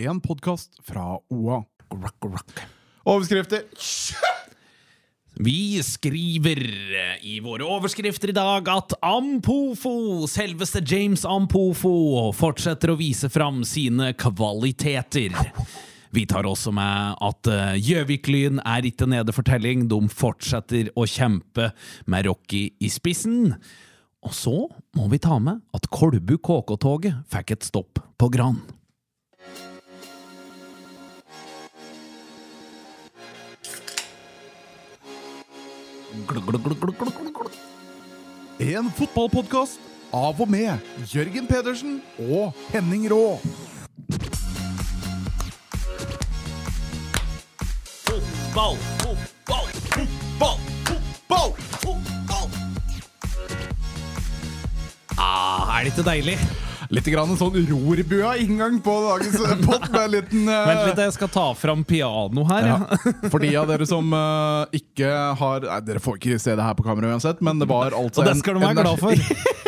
En podkast fra OA. Overskrifter. Vi skriver i våre overskrifter i dag at Ampofo, selveste James Ampofo, fortsetter å vise fram sine kvaliteter. Vi tar også med at eh, Gjøvik-Lyn er ikke nede for telling. De fortsetter å kjempe med Rocky i spissen. Og så må vi ta med at Kolbu KK-toget fikk et stopp på Gran. En fotballpodkast av og med Jørgen Pedersen og Henning Rå. Fotball, fotball, fotball, fotball, fotball! Ah, er det ikke deilig? Litt grann en sånn rorbua inngang på dagens pott med en liten uh... Vent litt, jeg skal ta fram piano her. ja. Ja. For de av dere som uh, ikke har Nei, Dere får ikke se det her på kamera uansett, men det var altså Og det skal du være glad for.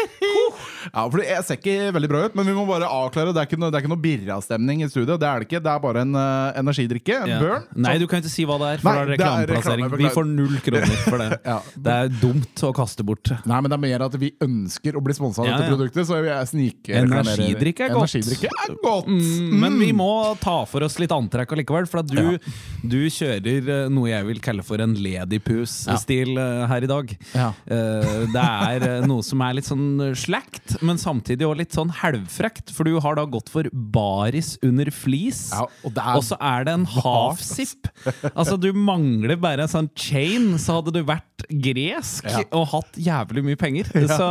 Ja, for Jeg ser ikke veldig bra ut, men vi må bare avklare. Det er ikke noe, det er ikke noe birra-stemning i studio. Det er det ikke. Det er bare en uh, energidrikke. En Ja. burn. Nei, du kan ikke si hva det er, for Nei, det er reklameplassering. reklame, Vi får null kroner for det. Ja. Det er dumt å kaste bort. Nei, men det er mer at vi ønsker å bli sponsa av Ja, dette produktet. Så jeg sniker Energidrikk er godt. Energidrikke er godt. Mm, men vi må ta for oss litt antrekk allikevel, for du, du kjører eh, noe jeg vil kalle for en ladypus-stil eh, her i dag. Ja. Eh, det er noe som er litt sånn slakt, men samtidig også litt sånn halvfrekt, for du har da gått for baris under flis. Ja, og er Og så er det en half-zip. Altså, du mangler bare en sånn chain, så hadde du vært gresk Ja. og hatt jævlig mye penger. Så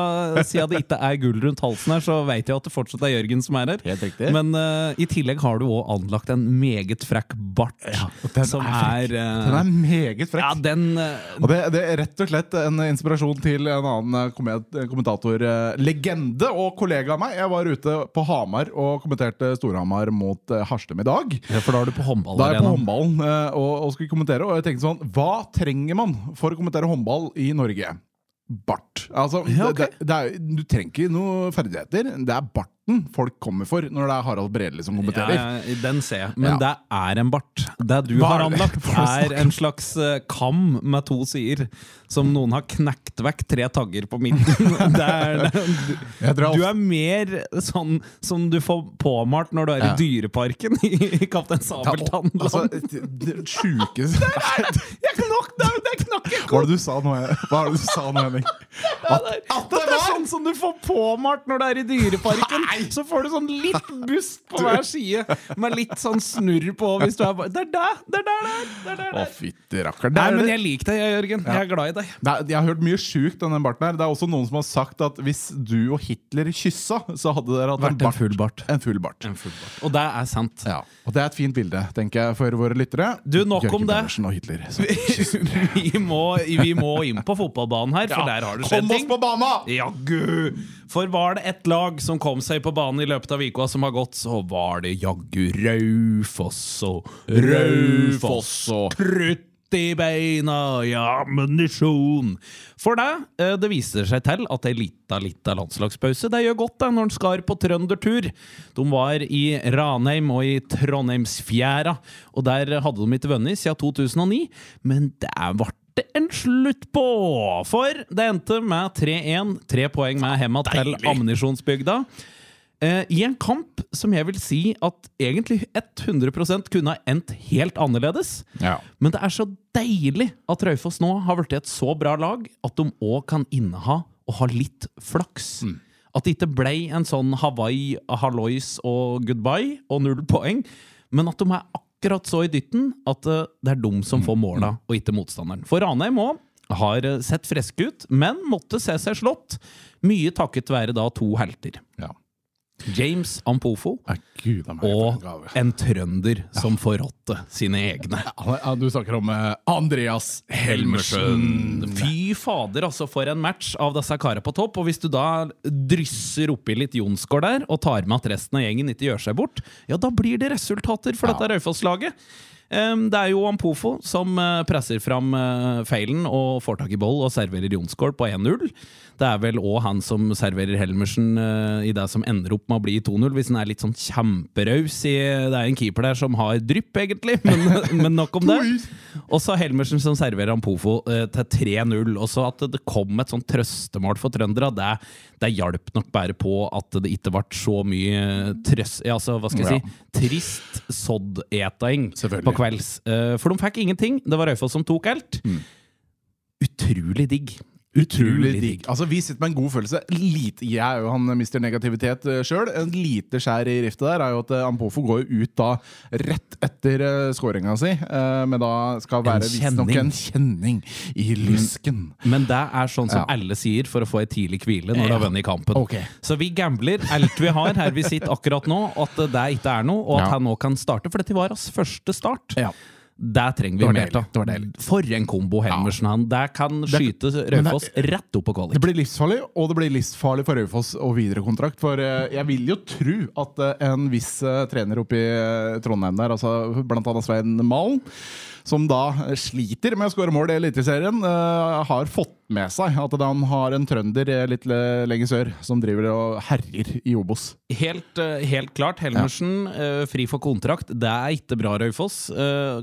siden det ikke er gull rundt halsen her, så vet jeg at det fortsatt er Jørgen som er her. Men uh, i tillegg har du òg anlagt en meget frekk bart, den som er er, uh, Den er meget frekk. Ja, den uh, Og det, det er rett og slett en inspirasjon til en annen eh, komment- og kollega av meg. Jeg var ute på Hamar og kommenterte Storhamar mot eh, Harstem i dag. ja, For da er du på Da er jeg på håndballen eh, og, og skulle kommentere, og jeg tenkte sånn Hva trenger man for å kommentere håndball i Norge? Bart. Altså, Ja, okay. det, det er, du trenger ikke noen ferdigheter. Det er barten folk kommer for når det er Harald Bredli som Ja, kommenterer. ja, den ser jeg. Men Ja. det er en bart. Det du Hva har anlagt, er en slags eh, kam med to sider. Som noen har knekt vekk tre tagger på midten. Er, Jeg du er mer sånn som du får påmalt når du er i Dyreparken i Kaptein Sabeltann. Altså, det- sjukeste jeg knakk det! Det knakk! Hva var det du sa nå, Hva var det du sa nå, Henning? At, at Det er sånn som du får påmalt når du er i Dyreparken. Så får du sånn litt bust på hver side, med litt sånn snurr på. Hvis du er bare, Det er der! Det er der det er! Er der Å, er! fytti rakker. Nei, er- men jeg liker deg, Jørgen. Jeg er glad i deg. Er, jeg har hørt mye sjukt om den barten her. Det er også noen som har sagt at hvis du og Hitler kyssa, så hadde dere hatt Vært en full bart. En full bart. Og det er sant. Ja. Og det er et fint bilde, tenker jeg, for våre lyttere. Du, nok Jørgen om det. Pedersen og Hitler. kysser. Vi må, vi må inn på fotballbanen her, for der har det skjedd Kom oss ting. banen! Ja, gud! For var det ett lag som kom seg på banen i løpet av uka som har gått, så var det jaggu Raufoss og Raufoss og krutt i beina, ja, ammunisjon. For det, eh, det viser seg til at ei lita, lita landslagspause det gjør godt det når en skal på trøndertur. De var i Ranheim og i Trondheimsfjæra, og der hadde de ikke vunnet siden 2009, men det ble det en slutt på! For det endte med 3-1. Tre poeng med hemma til ammunisjonsbygda. Eh, I en kamp som jeg vil si at egentlig 100% kunne ha endt helt annerledes. Ja. Men det er så deilig at Raufoss nå har blitt et så bra lag at de òg kan inneha og ha litt flaks. At det ikke ble en sånn Hawaii, hallois og goodbye og null poeng, men at de er akkurat så i dytten at eh, det er de som får måla, og ikke motstanderen. For Ranheim òg har eh, sett friske ut, men måtte se seg slått. Mye takket være da to helter. ja. James Ampofo Gud, og en trønder som forrådte sine egne. Du snakker om eh, Andreas Helmersen. Fy fader, altså, for en match av disse karene på topp. Og hvis du da drysser oppi litt Jonsgård der, og tar med at resten av gjengen ikke gjør seg bort, ja, da blir det resultater for dette Raufoss-laget. Det er jo Ampofo som eh, presser fram eh, feilen og får tak i boll og serverer Jonsgaard på 1-0. Det er vel òg han som serverer Helmersen eh, i det som ender opp med å bli 2-0, hvis han er litt sånn kjemperaus. i- Det er en keeper der som har drypp, egentlig, men, men nok om det. Og så Helmersen som serverer Ampofo til 3-0. Og så at det kom et sånn trøstemål for trøndere, det, det hjalp nok bare på at det ikke ble så mye trøst... Ja, altså, hva skal jeg si? Trist sodd-eting Selvfølgelig. på kvelds. Eh, For de fikk ingenting. Det var Raufoss som tok alt. Utrolig digg. Utrolig digg. Altså, Vi sitter med en god følelse. Lite, jeg er jo han mister negativitet uh, sjøl. En lite skjær i riftet der er jo at eh, Ampofo går jo ut da rett etter uh, skåringa si. eh, men da skal være visstnok en kjenning i lysken. Men det er sånn som Ja. alle sier for å få ei tidlig hvile når du Ja. har vunnet kampen. Okay. Så vi gambler alt vi har her vi sitter akkurat nå, at det ikke er noe, og at Ja. han nå kan starte. For dette var hans første start. Ja. Det trenger vi Det mer av. For en kombo Helmersen han. Der kan skyte Raufoss rett opp på kvalik. Det blir livsfarlig, og det blir livsfarlig for Raufoss og videre kontrakt. For eh, jeg vil jo tro at eh, en viss eh, trener oppe i Trondheim der, altså blant annet Svein Malen, som da sliter med å skåre mål i Eliteserien, eh, har fått med seg at han har en trønder eh, litt le- lenger sør som driver og herjer i Obos. Helt, eh, helt klart. Helmersen ja. fri for kontrakt. Det er ikke bra, Raufoss.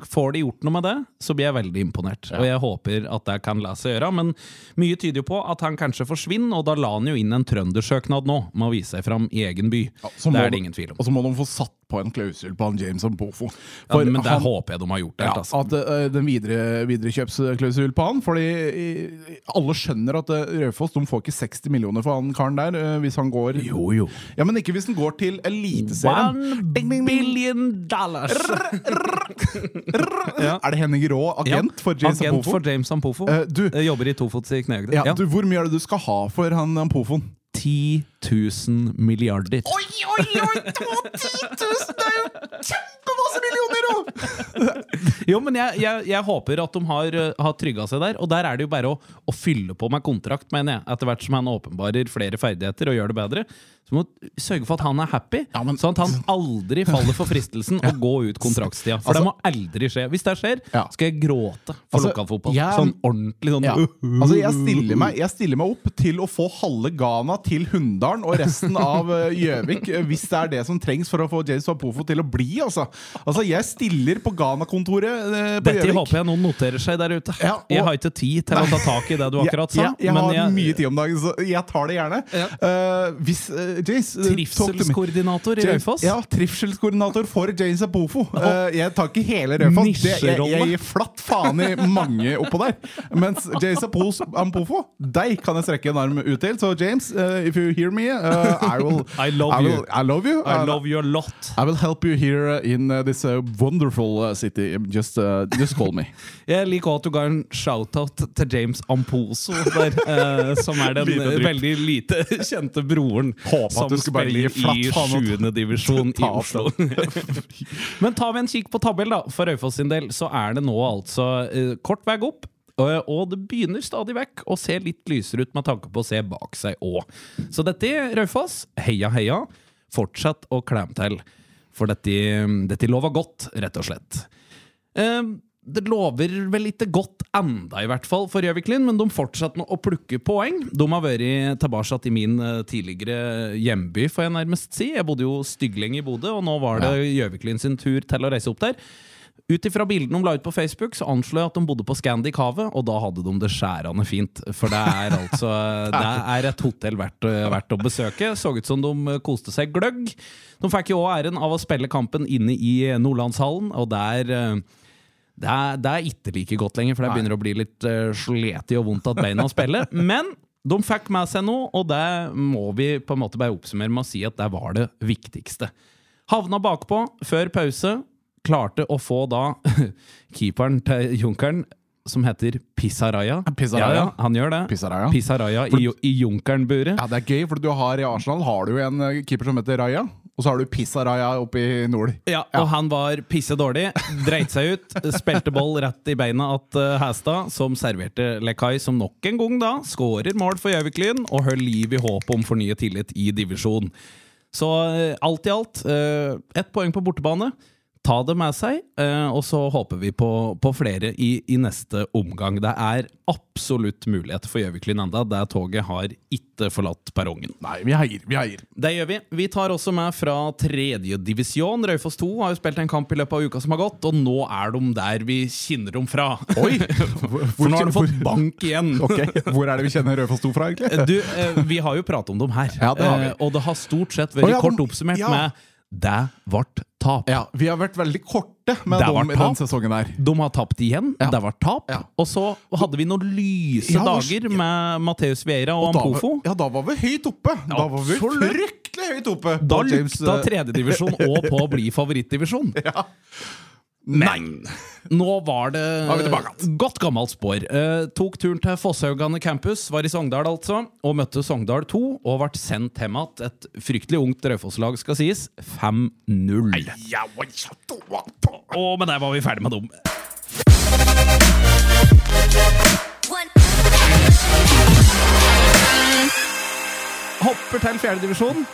Får de gjort noe med det, så blir jeg veldig imponert. Og jeg håper at det kan la seg gjøre. Men mye tyder jo på at han kanskje forsvinner, og da la han jo inn en trøndersøknad nå, med å vise seg fram i egen by. Ja, det er det ingen tvil om. Og så må de få satt på en klausul på han James Ampofo. Ja, men det håper jeg de har gjort. Ja, Helt, altså. At uh, den videre, viderekjøpsklausul på han. Fordi eh, alle skjønner at uh, Raufoss de får ikke 60 millioner for han karen der uh, hvis han går Jo, jo. Ja, Men ikke hvis han går til Eliteserien. One billion dollars! Rr, rr, rr. Ja. Er det Henning Rå, agent for James agent Ampofo? for James Ampofo. Uh, du- Eh, Jobber i Tofots i Knegde. Ja, Ja. du, hvor mye er det du skal ha for han Ampofoen? 10 000 milliarder. Oi, oi, oi! 10 000! Det er jo kjempemasse millioner! jo! Jo, men jeg, jeg, jeg håper at de har, uh, har trygga seg der. Og der er det jo bare å, å fylle på med kontrakt, mener jeg. Etter hvert som han åpenbarer flere ferdigheter og gjør det bedre. Så må du sørge for at han er happy, Ja, men- sånn at han aldri faller for fristelsen å gå ut kontraktstida. For Altså- det må aldri skje. Hvis det skjer, Ja. skal jeg gråte for Altså, lokalfotball. jeg- Sånn ordentlig sånn Ja. Altså, jeg, stiller meg, jeg stiller meg opp til å få halve Ghana til Hunndalen og resten av eh, Gjøvik, eh, hvis det er det som trengs for å få James Wapofo til å bli. Altså, altså Jeg stiller på Ghana-kontoret eh, på Dette håper jeg noen noterer seg der ute. Ja, og- Jeg har ikke tid til å ta tak i det du akkurat sa. Jeg, jeg, jeg har jeg- mye tid om dagen, så jeg tar det gjerne. Eh, hvis uh, James. Trivselskoordinator i Raufoss. Ja, trivselskoordinator for James Apofo. Uh, jeg tar ikke hele Raufoss. Jeg, jeg gir flatt faen i mange oppå der. Mens James Apofo, deg kan jeg strekke en arm ut til. Så James, if you hear me, eh, I will I love I will, you. I love you. I love you a lot. I will help you here in uh, this uh, wonderful uh, city. Just, uh, just call me. Jeg liker at du ga en shout-out til James Amposo, der, som er den Lite veldig lite kjente broren Håper som spiller i faen 7. divisjon i Oslo. Men tar vi en kikk på tabell da, for Raufoss sin del, så er det nå altså eh, kort vei opp. Og og det begynner stadig vekk å se litt lysere ut med tanke på å se bak seg òg. Så dette, Raufoss, heia heia. Fortsett å klemme til. For dette, dette lover godt, rett og slett. Eh, det lover vel ikke godt enda, i hvert fall, for Gjøviklin, men de fortsetter å plukke poeng. De har vært tilbake i min eh, tidligere hjemby, får jeg nærmest si. Jeg bodde jo stygglenge i Bodø, og nå var det Gjøviklin sin tur til å reise opp der. Ut ifra bildene de la ut på Facebook, så anslår jeg at de bodde på Scandic Havet, og da hadde de det skjærende fint. For det er altså Det er et hotell verdt, verdt å besøke. Så ut som de koste seg gløgg. De fikk jo òg æren av å spille kampen inne i Nordlandshallen, og der det er, det er ikke like godt lenger, for det begynner å bli litt uh, sleti og vondt at beina spiller. Men de fikk med seg noe, og det må vi på en måte bare oppsummere med å si at det var det viktigste. Havna bakpå før pause. Klarte å få da keeperen til Junkeren, som heter Pissaraya. Pissaraya. Ja, ja, han gjør det. Pissaraya. Pissaraya i, i Junkeren-buret. Ja, Det er gøy, for du har i Arsenal har du en uh, keeper som heter Raja. Og så har du Pissaraya oppe i nord. Ja, og han var pisse dårlig. Dreit seg ut. Spilte ball rett i beina til Hæstad, som serverte Lekai, som nok en gang da skårer mål for Gjøviklyn og holder liv i håp om fornyet tillit i divisjon. Så uh, alt i alt, uh, ett poeng på bortebane. Ta det med seg, eh, og så håper vi på, på flere i, i neste omgang. Det er absolutt mulighet for Gjøviklyn enda, der toget har ikke forlatt perrongen. Nei, vi heier. Vi heier. Det gjør vi. Vi tar også med fra tredjedivisjon. Raufoss 2 har jo spilt en kamp i løpet av uka som har gått, og nå er de der vi kjenner dem fra. Oi! For nå har de fått bank igjen. Ok, Hvor er det vi kjenner Raufoss 2 fra, egentlig? Du, eh, vi har jo pratet om dem her, Ja, det har vi. Eh, og det har stort sett vært oh, ja, kort oppsummert ja. med 'det ble tap'. Ja, Vi har vært veldig korte med Det dem i den sesongen her. De har tapt igjen. Ja. Det var tap. Ja. Og så hadde vi noen lyse Ja, dager med Matheus Vieira og, og Ampofo. var- ja, da var vi høyt oppe. Da var vi fryktelig høyt oppe. Da lukta eh, tredjedivisjon og på å bli favorittdivisjon. Ja. Men nå var det godt gammelt spor. Eh, tok turen til Fosshaugane campus, var i Sogndal altså, og møtte Sogndal 2 og ble sendt hjem igjen. Et fryktelig ungt Raufoss-lag, skal sies. 5-0. Ja, oi, så- Og med det var vi ferdig med dem. Hopper til fjerdedivisjon.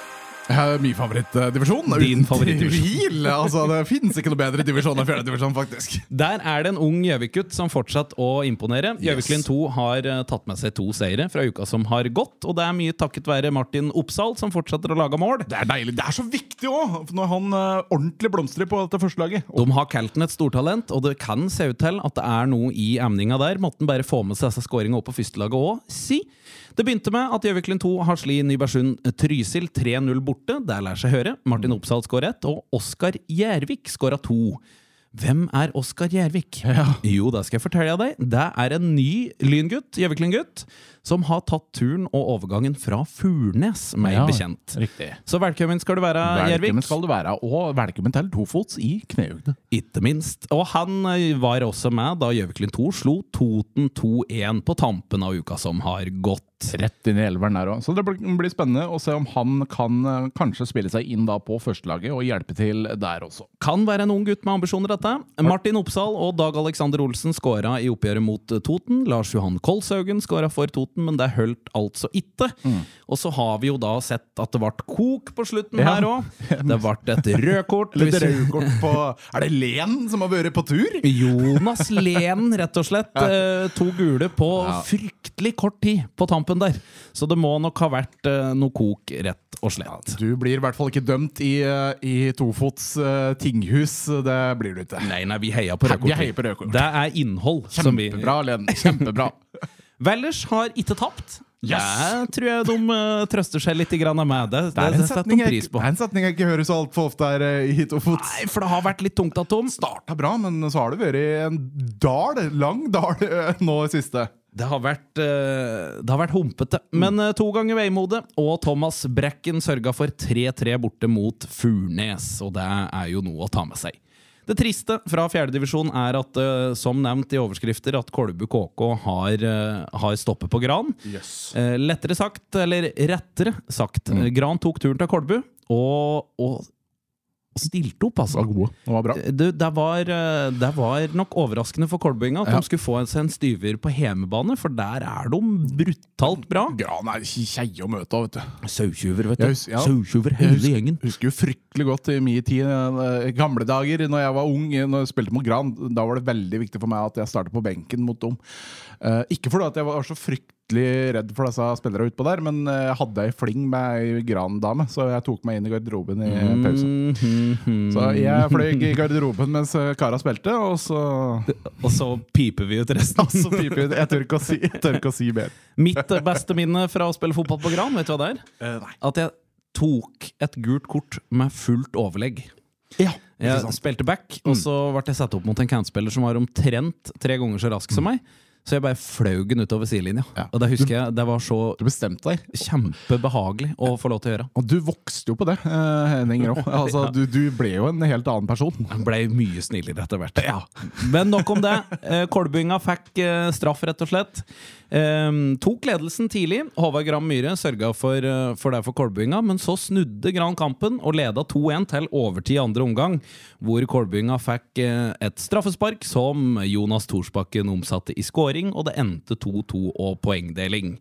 Min favorittdivisjon. Din favorittdivisjon. Altså, det fins ikke noe bedre divisjon enn fjerdedivisjon, faktisk. Der er det en ung Gjøvik-gutt som fortsatt å imponere. Gjøviklyn 2 har eh, tatt med seg to seire fra uka som har gått, og det er mye takket være Martin Oppsal, som fortsetter å lage mål. Det er deilig. Det er så viktig òg, når han eh, ordentlig blomstrer på dette førstelaget. De har Calton et stortalent, og det kan se ut til at det er noe i emninga der. Måtte han bare få med seg disse skåringene opp på førstelaget òg, si. Det begynte med at Gjøviklyn 2 har sli Nybergsund Trysil 3-0 borte. Der lar seg høre. Martin Oppsal skåra ett, og Oskar Gjervik skåra to. Hvem er Oskar Gjervik? Jo, det skal jeg fortelle deg. Det er en ny Lyngutt, Gjøviklyn-gutt, som har tatt turen og overgangen fra Furnes, meg bekjent. Riktig. Så velkommen skal du være, Gjervik. Velkommen skal du være, og velkommen til Tofots i knehøgde. Ikke minst. Og han eh, var også med da Gjøviklin 2 slo Toten 2-1 på tampen av uka som har gått. Rett inn i elveren der òg. Så det blir spennende å se om han kan eh, kanskje spille seg inn da på førstelaget og hjelpe til der også. Kan være en ung gutt med ambisjoner, dette. Martin Oppsal og Dag Alexander Olsen skåra i oppgjøret mot Toten. Lars Johan Kolshaugen skåra for Toten, men det holdt altså ikke. Og så har vi jo da sett at det ble kok på slutten Ja. her òg. Det ble et rødkort. Hvis- rødkort på Er det Len som har vært på tur? Jonas Len, rett og slett. Ja. To gule på fryktelig kort tid på tampen der. Så det må nok ha vært eh, noe kok, rett og slett. Du blir i hvert fall ikke dømt i, eh, i Tofots uh, tinghus. Det blir du ikke. Nei, nei, vi heier på rødkort. Det er innhold. som vi- Kjempebra, Len. Kjempebra. Vellers har ikke tapt. Yes. Jeg tror jeg de uh, trøster seg litt grann med. Det, Det er, det er en setning jeg ikke hører så altfor ofte her Uh, hit og fots. Nei, for det har vært litt tungt at Tom. Starta bra, men så har det vært en dal, lang dal, uh, nå i siste. Det har vært, det har vært humpete, men eh, to ganger veimode. Og Thomas Brekken sørga for 3-3 borte mot Furnes, og det er jo noe å ta med seg. Det triste fra fjerdedivisjon er at, eh, som nevnt i overskrifter, at Kolbu KK har, eh, har stoppet på Gran. Yes. lettere sagt, eller rettere sagt, mm. Gran tok turen til Kolbu og, og stilte opp, altså. var gode. Det var bra. Det, det, var, eh, det var nok overraskende for Kolbinga at Ja. de skulle få seg en styver på hjemmebane, for der er de brutalt bra. Gran er kjeie å møte vet du. Sauetjuver, vet du. hus- ja. Sauetjuver, hele gjengen. husker jo fryktelig godt i min tid, I gamle dager, når jeg var ung, når jeg spilte mot Gran. Da var det veldig viktig for meg at jeg startet på benken mot dem. Eh, ikke fordi jeg var så fryktelig redd for disse spillerne utpå der, men eh, jeg hadde ei fling med ei Gran-dame, så jeg tok meg inn i garderoben i pausen. Mhm. Så jeg fløy i garderoben mens eh, kara spilte, og så Og så piper vi ut resten. så piper jeg ut. Jeg tør ikke å si, jeg tør ikke å si mer. Mitt beste minne fra å spille fotball på Gran, vet du hva det er? Uh, nei. At jeg tok et gult kort med fullt overlegg. Ja, Jeg spilte back, og så ble jeg satt opp mot en kantspiller som var omtrent tre ganger så rask som meg. Så jeg bare flaug den utover sidelinja. Ja. Og det husker jeg, det var så Du bestemte deg. kjempebehagelig å få lov til å gjøre. Og du vokste jo på det, eh, Henning Rå. Altså, du, du ble jo en helt annen person. Jeg ble mye snillere etter hvert. Men nok om det. Eh, Kolbynga fikk eh, straff, rett og slett. Um, tok ledelsen tidlig. Håvard Gram Myhre sørga for, for det for Kolbynga, men så snudde Gran kampen og leda 2-1 til overtid i andre omgang, hvor Kolbynga fikk et straffespark som Jonas Thorsbakken omsatte i scoring. Skåring, og det endte 2-2 og poengdeling.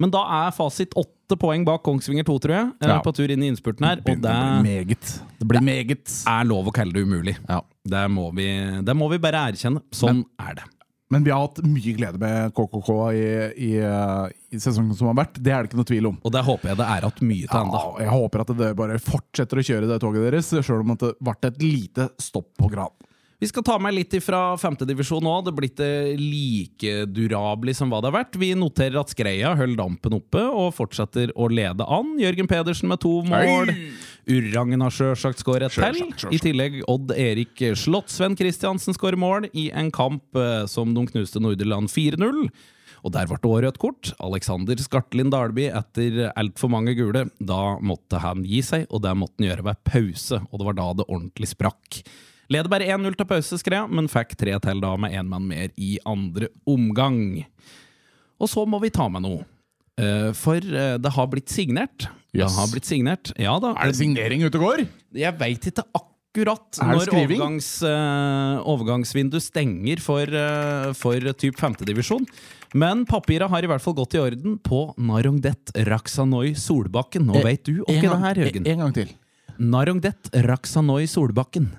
Men da er fasit åtte poeng bak Kongsvinger 2, tror jeg, eh, Ja. på tur inn i innspurten her. Og Det det blir meget. Det blir meget. er lov å kalle det umulig. Ja. Det må vi, det må vi bare erkjenne. Sånn er det. Men vi har hatt mye glede med KKK i, i, i sesongen som har vært. Det er det ikke noe tvil om. Og det håper jeg det er hatt mye til ennå. Ja, jeg håper at det bare fortsetter å kjøre det toget deres, sjøl om det ble et lite stopp på Gran. Vi skal ta med litt fra femtedivisjon nå. Det blir ikke like durabelig som hva det har vært. Vi noterer at Skreia holder dampen oppe og fortsetter å lede an. Jørgen Pedersen med to mål. Urrangen har sjølsagt skåret et til. I tillegg Odd Erik Slottsvenn Kristiansen skårer mål i en kamp eh, som de knuste Norderland 4-0. Og der ble det òg rødt kort. Alexander Skartlin Dalby etter altfor mange gule. Da måtte han gi seg, og det måtte han gjøre ved pause. Og det var da det ordentlig sprakk. Leder bare 1-0 til pause, skrev, men fikk tre til da med én mann mer i andre omgang. Og så må vi ta med noe. Eh, For eh, det har blitt signert. Det har blitt signert. Ja da. Er det signering ute og går? Jeg veit ikke akkurat når overgangs, uh, overgangsvindu stenger for, uh, for typ femtedivisjon. Men papira har i hvert fall gått i orden på Narongdet Raksanoi Solbakken. Nå veit du ikke det her, Jørgen. En, en gang til. Narongdet Raksanoi Solbakken.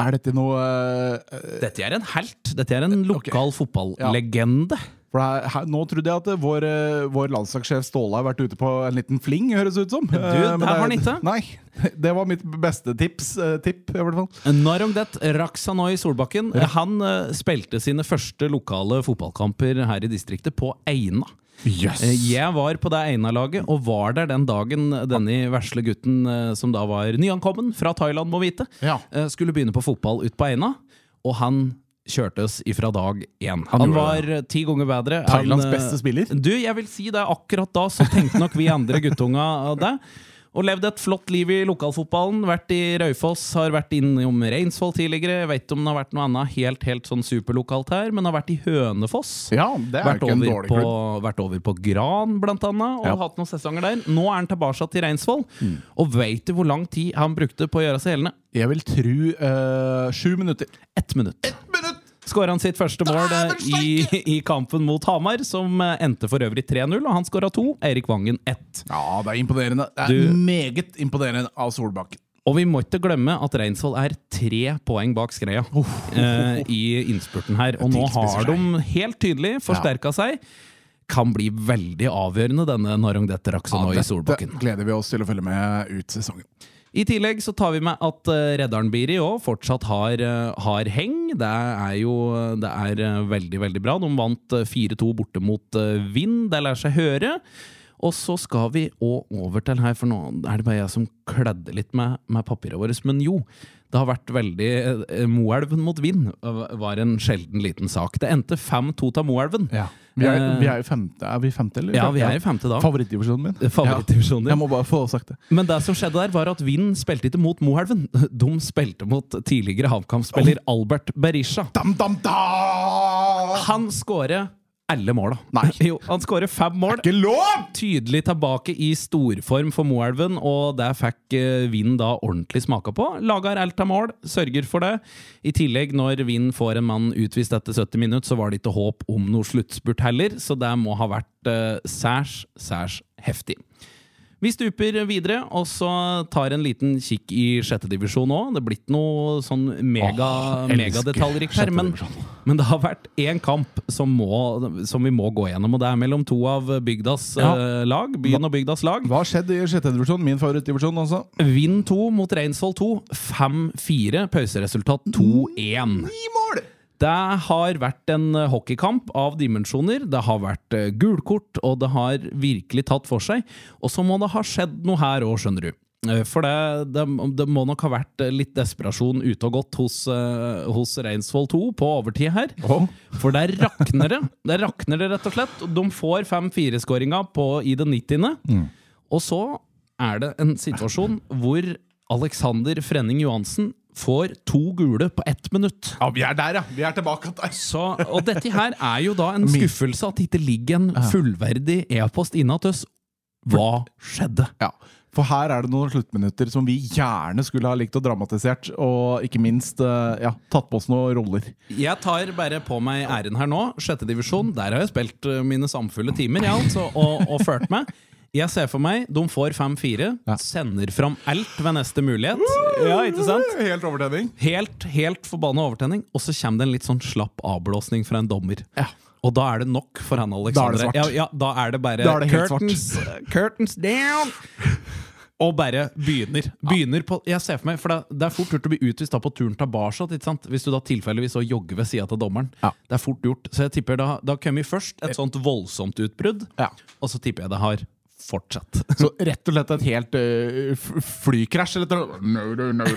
Er dette noe uh, Dette er en helt. Dette er en lokal fotballegende. For det er, her, Nå trodde jeg at eh, vår, eh, vår landslagssjef Ståle har vært ute på en liten fling, høres ut som. Du, Eh, det har han ikke. Nei, det var mitt beste tips. eh, tipp, i hvert fall. Narongdet Raksanoi Solbakken Han eh, spilte sine første lokale fotballkamper her i distriktet på Eina. Yes. Eh, Jeg var på det Eina-laget, og var der den dagen denne vesle gutten, eh, som da var nyankommen fra Thailand, må vite, Ja. eh, skulle begynne på fotball ut på Eina. Og han kjørte oss ifra dag én. Han, han var eh, ti ganger bedre. Thailands beste spiller. Du, jeg vil si det. Akkurat da så tenkte nok vi andre guttunga det. Og levd et flott liv i lokalfotballen. Vært i Raufoss, har vært innom Reinsvoll tidligere. Jeg vet ikke om det har vært noe annet helt, helt sånn superlokalt her, men har vært i Hønefoss. Ja, det er Vært ikke en dårlig på, klubb. vært over på Gran, blant annet, og Ja. hatt noen sesonger der. Nå er han tilbake til Reinsvoll. Mm. Og veit du hvor lang tid han brukte på å gjøre seg gjeldende? Jeg vil tro eh, sju minutter. Ett minutt. Skåra han sitt første mål eh, i, i kampen mot Hamar, som eh, endte for øvrig 3-0, og han skåra to. Eirik Vangen ett. Ja, det er imponerende. Det er Du- meget imponerende av Solbakken. Og vi må ikke glemme at Reinsvoll er tre poeng bak Skreia eh, i innspurten her. Og nå har de helt tydelig forsterka seg. Kan bli veldig avgjørende, denne Narongdet Raksanoi Solbakken. Dette gleder vi oss til å følge med ut sesongen. I tillegg så tar vi med at redderen Reddaren Biri òg fortsatt har, eh, har heng. Det er jo det er eh, veldig, veldig bra. De vant eh, 4-2 borte mot Vind. Det lar seg høre. Og så skal vi òg over til her, for nå er det bare jeg som kledde litt med, med papirene våre. Men jo, det har vært veldig eh, Moelven mot Vind var en sjelden liten sak. Det endte 5-2 til Moelven. Vi er, Eh, vi er femte. Er vi femte, eller? Ja, vi er i femte da. Favorittdivisjonen min. Favorittdivisjonen din. Ja. Jeg må bare få sagt det. Men det som skjedde der, var at Vind spilte ikke mot Moelven. De spilte mot tidligere HamKam-spiller Albert Berisha. Dam, dam, da! Han skårer alle måla. Jo, han skårer fem mål. Ikke lov! Tydelig tilbake i storform for Moelven, og det fikk eh, Vind da ordentlig smaka på. Lager alt av mål, sørger for det. I tillegg, når Vind får en mann utvist etter 70 minutter, så var det ikke håp om noe sluttspurt heller, så det må ha vært uh, særs, særs heftig. Vi stuper videre, og så tar en liten kikk i sjette divisjon òg. Det er blitt noe sånn mega, oh, elsker megadetaljrikt her, men, men det har vært én kamp som, må, som vi må gå gjennom, og det er mellom to av bygdas Ja. uh, lag. Byen og bygdas lag. Hva har skjedd i sjette divisjon? Min favorittdivisjon, altså. Vinn 2 mot Reinsvoll 2. 5-4. Pauseresultat 2-1. Ni mål! Det har vært en eh, hockeykamp av dimensjoner. Det har vært eh, gulkort, og det har virkelig tatt for seg. Og så må det ha skjedd noe her òg, skjønner du. Eh, For det, det, det må nok ha vært litt desperasjon ute og gått hos, hos Reinsvoll 2 på overtid her. Oh. For der rakner det. Der rakner det, rett og slett. De får 5-4-skåringa i det 90. Og så er det en situasjon hvor Alexander Frenning Johansen får to gule på ett minutt. Ja, vi er der, ja! Vi er tilbake der. Så, og dette her er jo da en skuffelse at det ikke ligger en fullverdig e-post inne til oss. Hva skjedde? Ja, For her er det noen sluttminutter som vi gjerne skulle ha likt og dramatisert. Og ikke minst eh, ja, tatt på oss noen roller. Jeg tar bare på meg æren her nå. Sjette divisjon, der har jeg spilt eh, mine samfulle timer jeg, altså, og, og ført meg. Jeg ser for meg de får 5-4, Ja. sender fram alt ved neste mulighet. Ja, ikke sant? Helt overtenning. Helt, helt forbanna overtenning, og så kommer det en litt sånn slapp avblåsning fra en dommer. Ja. Og da er det nok for han Da er Alexander. det svart. Ja, ja, da er det bare er det curtains, curtains down! Og bare begynner. Begynner på Jeg ser for meg, for det, det er fort gjort å bli utvist da på turen tilbake. Hvis du da tilfeldigvis jogger ved sida av dommeren. Ja. Det er fort gjort. Så jeg tipper da, da kommer først et sånt voldsomt utbrudd, Ja. og så tipper jeg det har fortsatt. Så rett og slett et helt uh, flykrasj eller no, no, nei,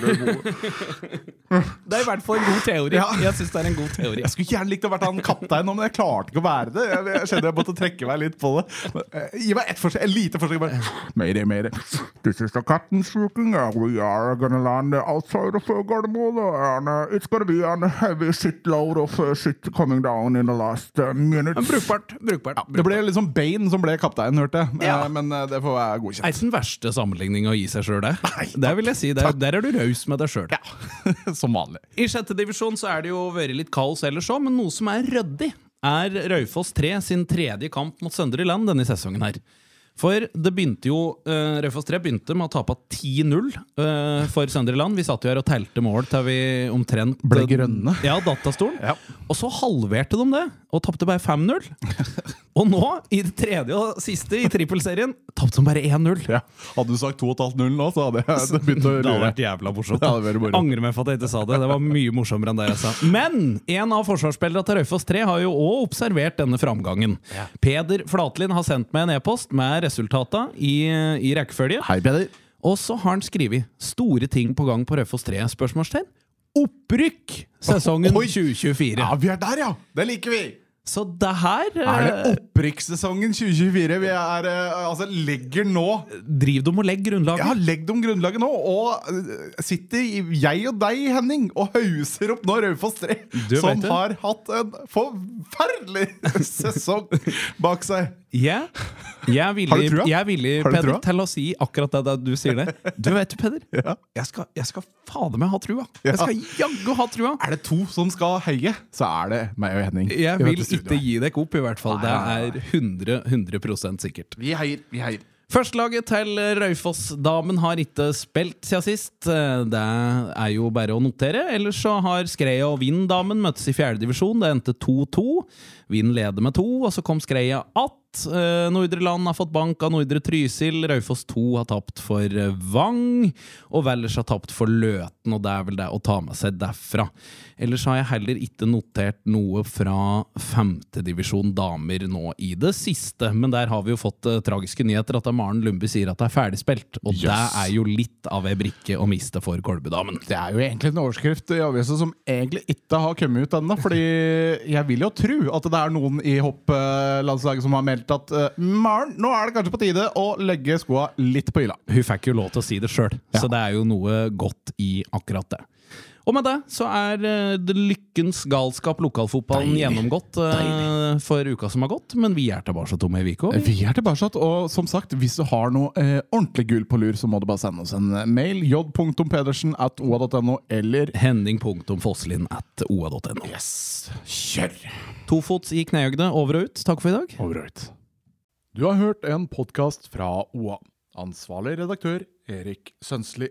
det er i hvert fall en god teori. Ja. Jeg synes det er en god teori. Jeg skulle gjerne likt å være han kaptein men jeg klarte ikke å være det. Jeg, jeg skjønner jeg måtte trekke meg litt på det. Men, uh, Gi meg ett forsøk, et lite forsøk. Bare. Mayday, mayday. This is the captain speaking. We are gonna land outside of uh, Gardermoen. And uh, it's gonna be a heavy shitload of uh, shit coming down in the last uh, minutes. Brukbart. brukbart. Det ble liksom Bane som ble kaptein, hørte jeg. Ja. Eh, Men eh, det får være er ikke den verste sammenligninga å gi seg sjøl, det. Det vil jeg si. Der, der er du raus med deg sjøl. Som vanlig. I sjette divisjon så er det jo vært litt kaos ellers òg, men noe som er ryddig, er Raufoss 3 sin tredje kamp mot Søndre Land denne sesongen her. For det begynte jo uh, Raufoss 3 begynte med å tape 10-0 uh, for Søndre Land. Vi satt jo her og telte mål til vi omtrent Ble grønne. Ja, datastolen. Ja. Og så halverte de det, og tapte bare 5-0. og nå, i det tredje og siste i trippelserien, tapt som bare 1-0. Ja. Hadde du sagt 2,5-0 nå, så hadde jeg det begynt å Det hadde vært jævla morsomt. Ja, det hadde vært. Angrer meg for at jeg ikke sa det. Det var mye morsommere enn det jeg sa. Men en av forsvarsspillerne til Raufoss 3 har jo òg observert denne framgangen. Peder Flatlin har sendt meg en e-post med resultata i, i rekkefølge. Hei, Peder. Og så har han skrevet 'Store ting på gang på Raufoss 3?' spørsmålstegn. Opprykk sesongen 2024. Ja, vi er der, ja! Det liker vi! Så det her Er det eh, opprykkssesongen 2024 vi er eh, Altså, legger nå Driv dem og legg grunnlaget? Ja, legg dem grunnlaget nå, og eh, sitter jeg og deg, Henning, og hauser opp nå Raufoss 3, som har hatt en forferdelig sesong bak seg. Ja. Jeg er villig? Jeg er villig Peder, til å si akkurat det det du sier det. Du vet du, Peder, Ja. jeg skal, jeg skal fader meg ha trua. Ja. Jeg skal jaggu ha trua. Er det to som skal heie, så er det meg og Henning. Jeg vil ikke gi deg opp, i hvert fall. Det Nei, det er 100, 100% sikkert. Vi heier, vi heier. Førstelaget til Raufoss-damen har ikke spilt siden sist. Det er jo bare å notere. Ellers så har Skreia og Vind-damen møttes i fjerdedivisjon. Det endte 2-2. Vind leder med to, og så kom Skreia att. Eh, Nordre Land har fått bank av Nordre Trysil. Raufoss 2 har tapt for eh, Vang. Og Valdres har tapt for Løten, og det er vel det å ta med seg derfra. Ellers har jeg heller ikke notert noe fra femtedivisjon damer nå i det siste. Men der har vi jo fått eh, tragiske nyheter at Maren Lundby sier at det er ferdigspilt. Og det er jo litt av ei brikke å miste for Kolbudamen. Det er jo egentlig en overskrift i avisa som egentlig ikke har kommet ut ennå. Fordi jeg vil jo tro at det er noen i hopplandslaget som har meldt at eh, Maren, nå er det kanskje på tide å legge skoa litt på hylla. Hun fikk jo lov til å si det sjøl, Ja. så det er jo noe godt i akkurat det. Og med det så er eh, det lykkens galskap lokalfotballen Deilig. gjennomgått Deilig. for uka som har gått. Men vi er tilbake om ei uke. Vi er tilbake, og som sagt, hvis du har noe eh, ordentlig gull på lur, så må du bare sende oss en mail. j.pedersen at oa.no, eller Henning.fosslin at oa.no. Yes, kjør! Tofots i knehøgde, over og ut. Takk for i dag. Over og ut. Du har hørt en podkast fra OA. Ansvarlig redaktør Erik Sønsli.